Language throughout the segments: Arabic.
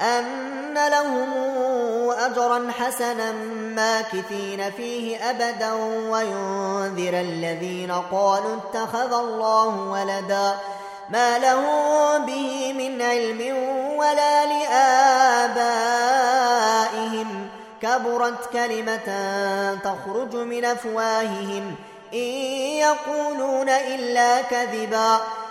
أن لهم أجرا حسنا ماكثين فيه أبدا وينذر الذين قالوا اتخذ الله ولدا ما له به من علم ولا لآبائهم كبرت كلمة تخرج من أفواههم إن يقولون إلا كذبا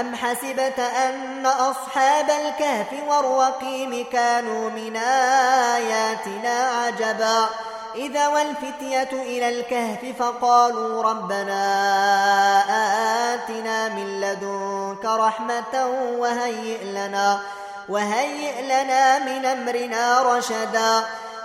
أم حسبت أن أصحاب الكهف والرقيم كانوا من آياتنا عجبا إذا والفتية إلى الكهف فقالوا ربنا آتنا من لدنك رحمة وهيئ لنا وهيئ لنا من أمرنا رشدا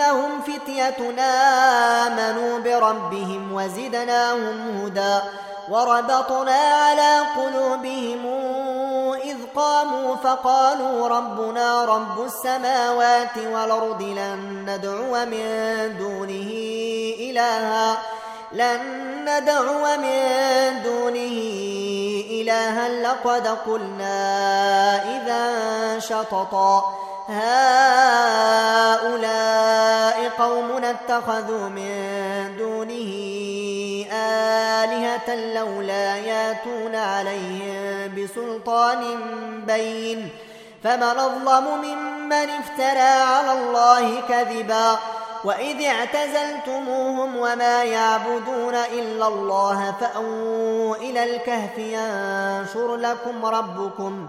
إنهم فتيتنا آمنوا بربهم وزدناهم هدى وربطنا على قلوبهم إذ قاموا فقالوا ربنا رب السماوات والأرض لن ندعو من دونه إلها لن ندعو من دونه إلها لقد قلنا إذا شططا هؤلاء قوم اتخذوا من دونه آلهة لولا ياتون عليهم بسلطان بين. فمن أظلم ممن افترى على الله كذبا. وإذ اعتزلتموهم وما يعبدون إلا الله فأووا إلى الكهف ينشر لكم ربكم.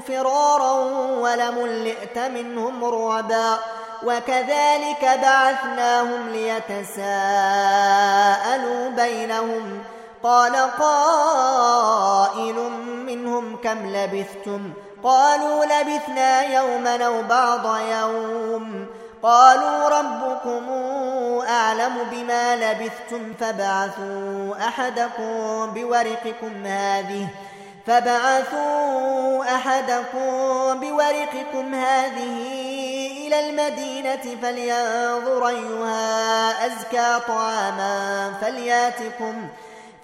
فرارا ولملئت منهم رعبا وكذلك بعثناهم ليتساءلوا بينهم قال قائل منهم كم لبثتم قالوا لبثنا يوما أو بعض يوم قالوا ربكم أعلم بما لبثتم فبعثوا أحدكم بورقكم هذه فبعثوا أحدكم بورقكم هذه إلى المدينة فلينظر أيها أزكى طعاما فلياتكم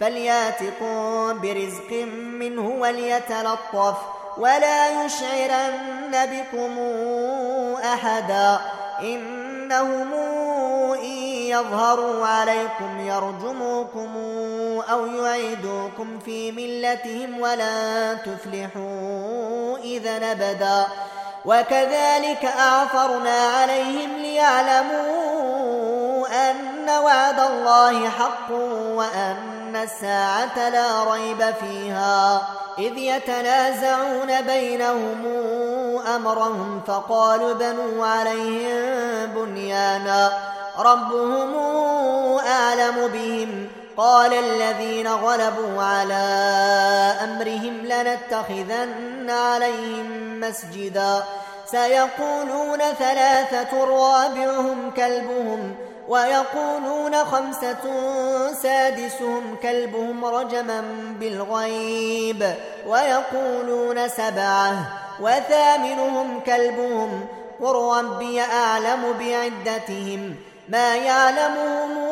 فلياتكم برزق منه وليتلطف ولا يشعرن بكم أحدا إنهم إن يظهروا عليكم يرجموكم أو يعيدوكم في ملتهم ولا تفلحوا إذا نبدا. وكذلك أعثرنا عليهم لي ليعلموا أن وعد الله حق وأن الساعة لا ريب فيها. إذ يتنازعون بينهم أمرهم فقالوا بنوا عليهم بنيانا. ربهم أعلم بهم قال الذين غلبوا على أمرهم لنتخذن عليهم مسجدا. سيقولون ثلاثة رابعهم كلبهم ويقولون خمسة سادسهم كلبهم رجما بالغيب ويقولون سبعة وثامنهم كلبهم قل ربي أعلم بعدتهم ما يعلمهم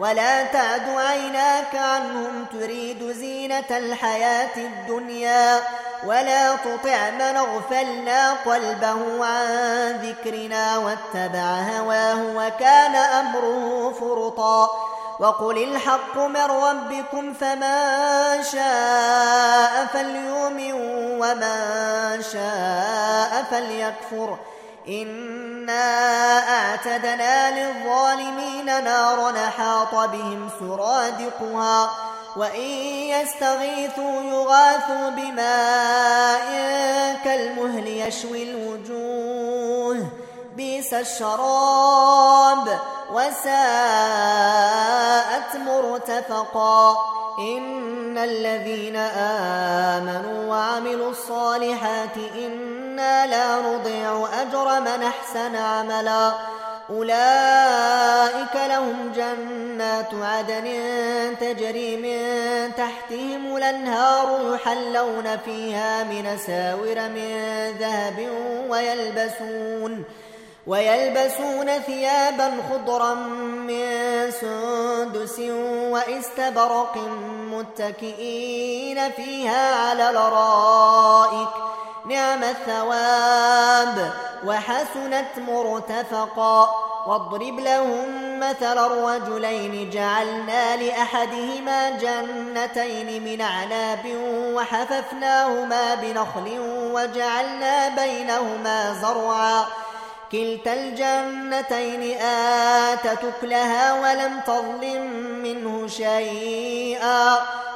ولا تعد عيناك عنهم تريد زينة الحياة الدنيا ولا تطع من اغفلنا قلبه عن ذكرنا واتبع هواه وكان أمره فرطا وقل الحق من ربكم فمن شاء فليؤمن ومن شاء فليكفر إنا أعتدنا للظالمين نارا حاط بهم سرادقها وإن يستغيثوا يغاثوا بماء كالمهل يشوي الوجوه بيس الشراب وساءت مرتفقا إن الذين آمنوا وعملوا الصالحات إنا لا نضيع أجر من أحسن عملا. أولئك لهم جنات عدن تجري من تحتهم الأنهار يحلون فيها من ساور من ذهب ويلبسون ويلبسون ثيابا خضرا من سندس وإستبرق متكئين فيها على الأرائك نعم الثواب وحسنت مرتفقا واضرب لهم مثل الرجلين جعلنا لأحدهما جنتين من عناب وحففناهما بنخل وجعلنا بينهما زرعا كلتا الجنتين آتت أكلها ولم تظلم منه شيئا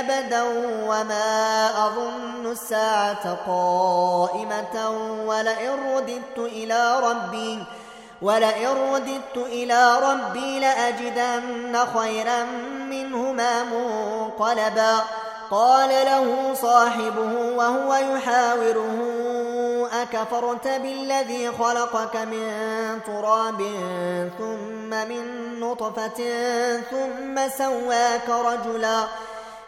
أبدا وما أظن الساعة قائمة ولئن رددت إلى ربي ولئن رددت إلى ربي لأجدن خيرا منهما منقلبا. قال له صاحبه وهو يحاوره أكفرت بالذي خلقك من تراب ثم من نطفة ثم سواك رجلا؟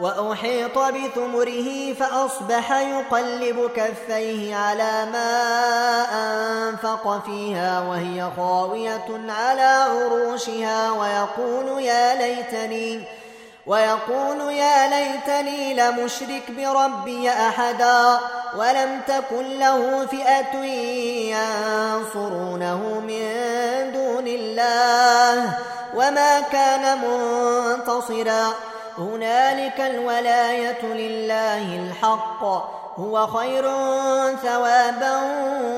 وأحيط بثمره فأصبح يقلب كفيه على ما أنفق فيها وهي خاوية على عروشها ويقول يا ليتني ويقول يا ليتني لمشرك بربي أحدا ولم تكن له فئة ينصرونه من دون الله وما كان منتصرا. هنالك الولاية لله الحق. هو خير ثوابا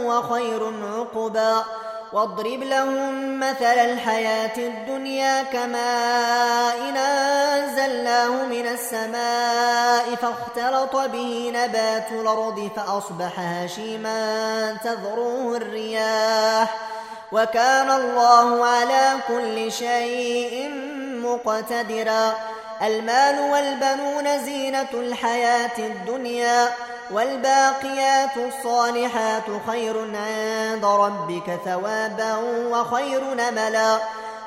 وخير عقبا. واضرب لهم مثل الحياة الدنيا كماء إن أنزلناه من السماء فاختلط به نبات الأرض فأصبح هشيما تذروه الرياح. وكان الله على كل شيء مقتدرا. المال والبنون زينة الحياة الدنيا والباقيات الصالحات خير عند ربك ثوابا وخير نملا.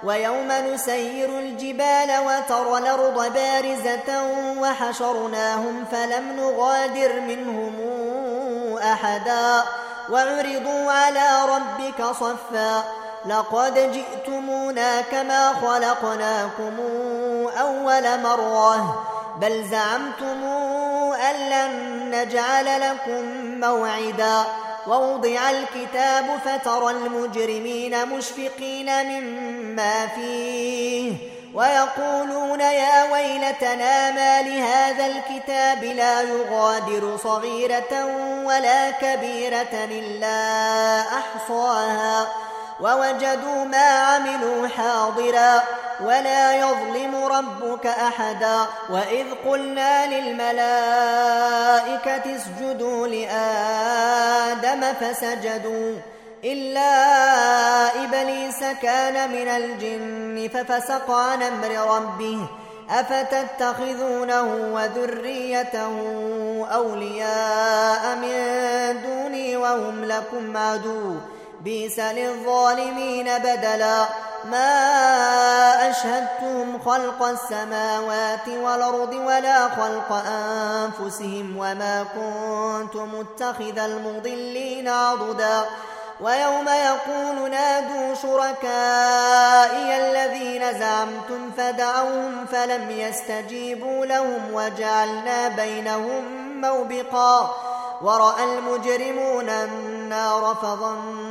ويوم نسير الجبال وترى الأرض بارزة وحشرناهم فلم نغادر منهم أحدا. وعرضوا على ربك صفا. لقد جئتمونا كما خلقناكم أول مرة بل زعمتم أن لن نجعل لكم موعدا. ووضع الكتاب فترى المجرمين مشفقين مما فيه ويقولون يا ويلتنا ما لهذا الكتاب لا يغادر صغيرة ولا كبيرة إلا أحصاها. ووجدوا ما عملوا حاضرا ولا يظلم ربك أحدا وإذ قلنا للملائكة اسجدوا لآدم فسجدوا إلا إبليس كان من الجن ففسق عن أمر ربه أفتتخذونه وذريته أولياء من دوني وهم لكم عدو بيس للظالمين بدلا. ما أشهدتهم خلق السماوات والأرض ولا خلق أنفسهم وما كنت متخذ المضلين عضدا. ويوم يقول نادوا شركائي الذين زعمتم فدعوهم فلم يستجيبوا لهم وجعلنا بينهم موبقا. ورأى المجرمون النار فظنوا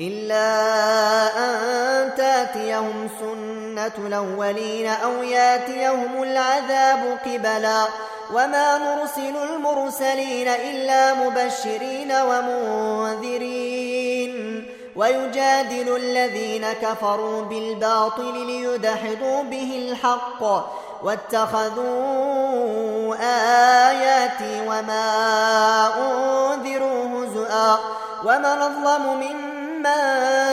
إلا أن تأتيهم سنة الأولين أو يأتيهم العذاب قبلا. وما نرسل المرسلين إلا مبشرين ومنذرين. ويجادل الذين كفروا بالباطل ليدحضوا به الحق. واتخذوا آياتي وما أنذروا هزؤا. ومن أظلم ممن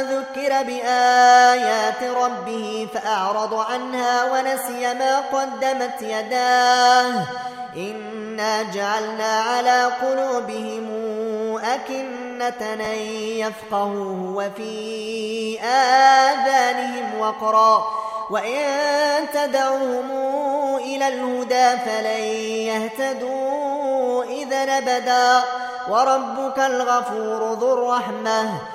ذكر بآيات ربه فأعرض عنها ونسي ما قدمت يداه. إنا جعلنا على قلوبهم أكنة يفقهوه وفي آذانهم وقرا. وإن تدعوهم إلى الهدى فلن يهتدوا إذا نبدا وربك الغفور ذو الرحمة.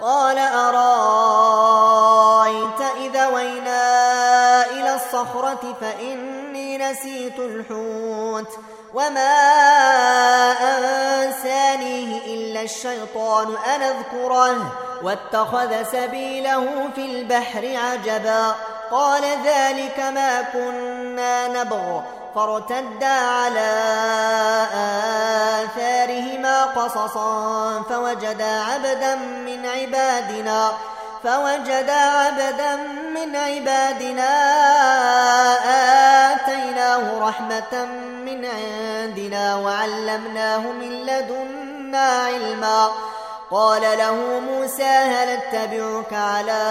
قال أرأيت إذا وينا إلى الصخرة فإني نسيت الحوت وما أنسانيه إلا الشيطان أن أذكره واتخذ سبيله في البحر عجبا قال ذلك ما كنا نبغ فارتدا على آثارهما قصصا فوجدا عبدا من عبادنا فوجدا عبدا من عبادنا آتيناه رحمة من عندنا وعلمناه من لدنا علما. قال له موسى هل أتبعك على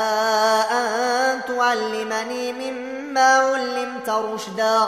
أن تعلمني مما علمت رشدا؟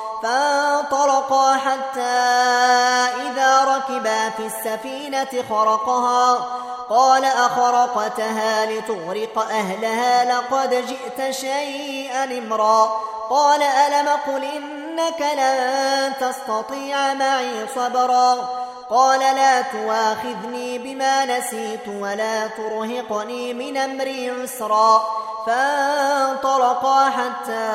فانطلقا حتى إذا ركبا في السفينة خرقها. قال أخرقتها لتغرق أهلها لقد جئت شيئا امرا. قال ألم قل إنك لن تستطيع معي صبرا؟ قال لا تواخذني بما نسيت ولا ترهقني من أمري عسرا فانطلقا حتى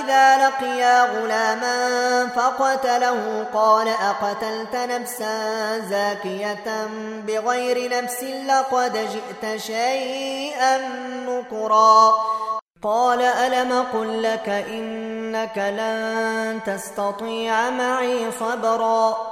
إذا لقيا غلاما فقتله قال أقتلت نفسا زاكية بغير نفس لقد جئت شيئا نكرا. قال ألم قل لك إنك لن تستطيع معي صبرا؟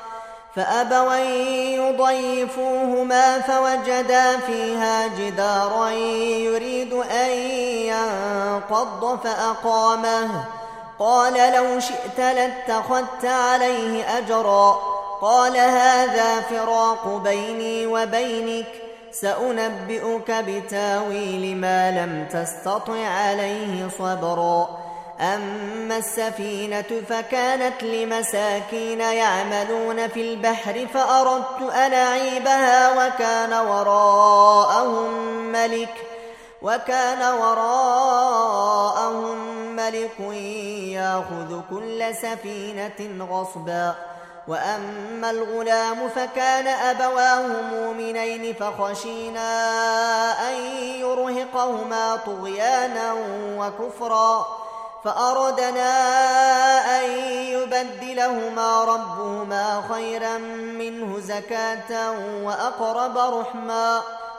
فأبوا يضيفوهما فوجدا فيها جدارا يريد أن ينقض فأقامه. قال لو شئت لاتخذت عليه أجرا. قال هذا فراق بيني وبينك. سأنبئك بتاويل ما لم تستطع عليه صبرا. أما السفينة فكانت لمساكين يعملون في البحر فأردت أن أعيبها وكان وراءهم ملك وكان وراءهم ملك يأخذ كل سفينة غصبا. وأما الغلام فكان أبواه مؤمنين فخشينا أن يرهقهما طغيانا وكفرا. فأردنا أن يبدلهما ربهما خيرا منه زكاة وأقرب رحما.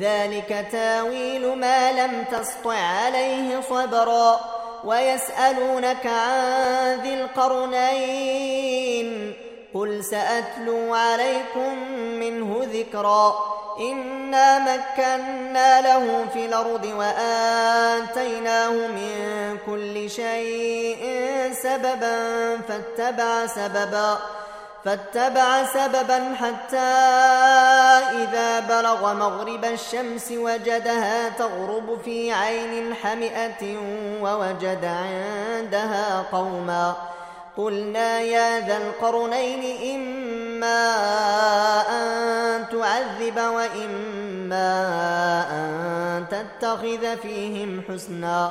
ذلك تاويل ما لم تسطع عليه صبرا ويسألونك عن ذي القرنين قل سأتلو عليكم منه ذكرا إنا مكنا له في الأرض وآتيناه من كل شيء سببا فاتبع سببا فاتبع سببا حتى إذا بلغ مغرب الشمس وجدها تغرب في عين حمئة ووجد عندها قوما. قلنا يا ذا القرنين إما أن تعذب وإما أن تتخذ فيهم حسنا.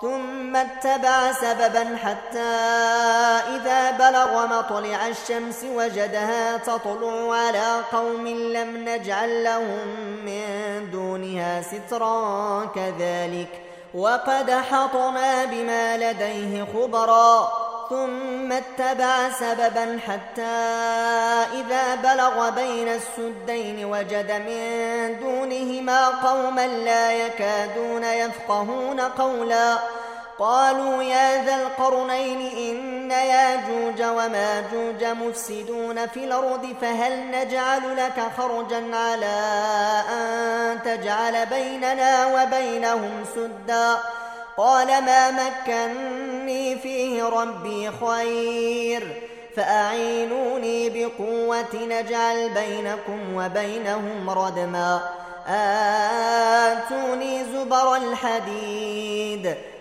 ثم اتبع سببا حتى إذا بلغ مطلع الشمس وجدها تطلع على قوم لم نجعل لهم من دونها سترا كذلك وقد حطنا بما لديه خبرا ثم اتبع سببا حتى إذا بلغ بين السدين وجد من دونهما قوما لا يكادون يفقهون قولا قالوا يا ذا القرنين إن ياجوج وماجوج مفسدون في الأرض فهل نجعل لك خرجا على أن تجعل بيننا وبينهم سدًّا؟ قال ما مكني فيه ربي خير فأعينوني بقوة نجعل بينكم وبينهم ردما. آتوني زبر الحديد.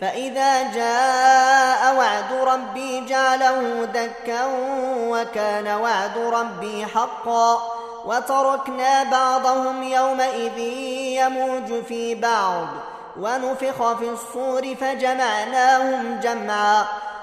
فإذا جاء وعد ربي جعله دكا وكان وعد ربي حقا وتركنا بعضهم يومئذ يموج في بعض ونفخ في الصور فجمعناهم جمعا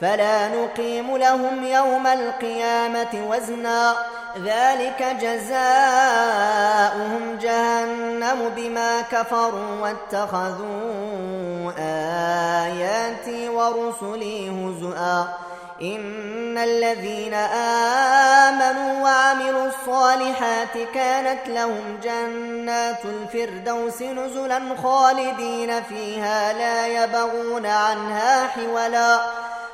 فلا نقيم لهم يوم القيامة وزنا. ذلك جزاؤهم جهنم بما كفروا واتخذوا آياتي ورسلي هزؤا. إن الذين آمنوا وعملوا الصالحات كانت لهم جنات الفردوس نزلا خالدين فيها لا يبغون عنها حولا.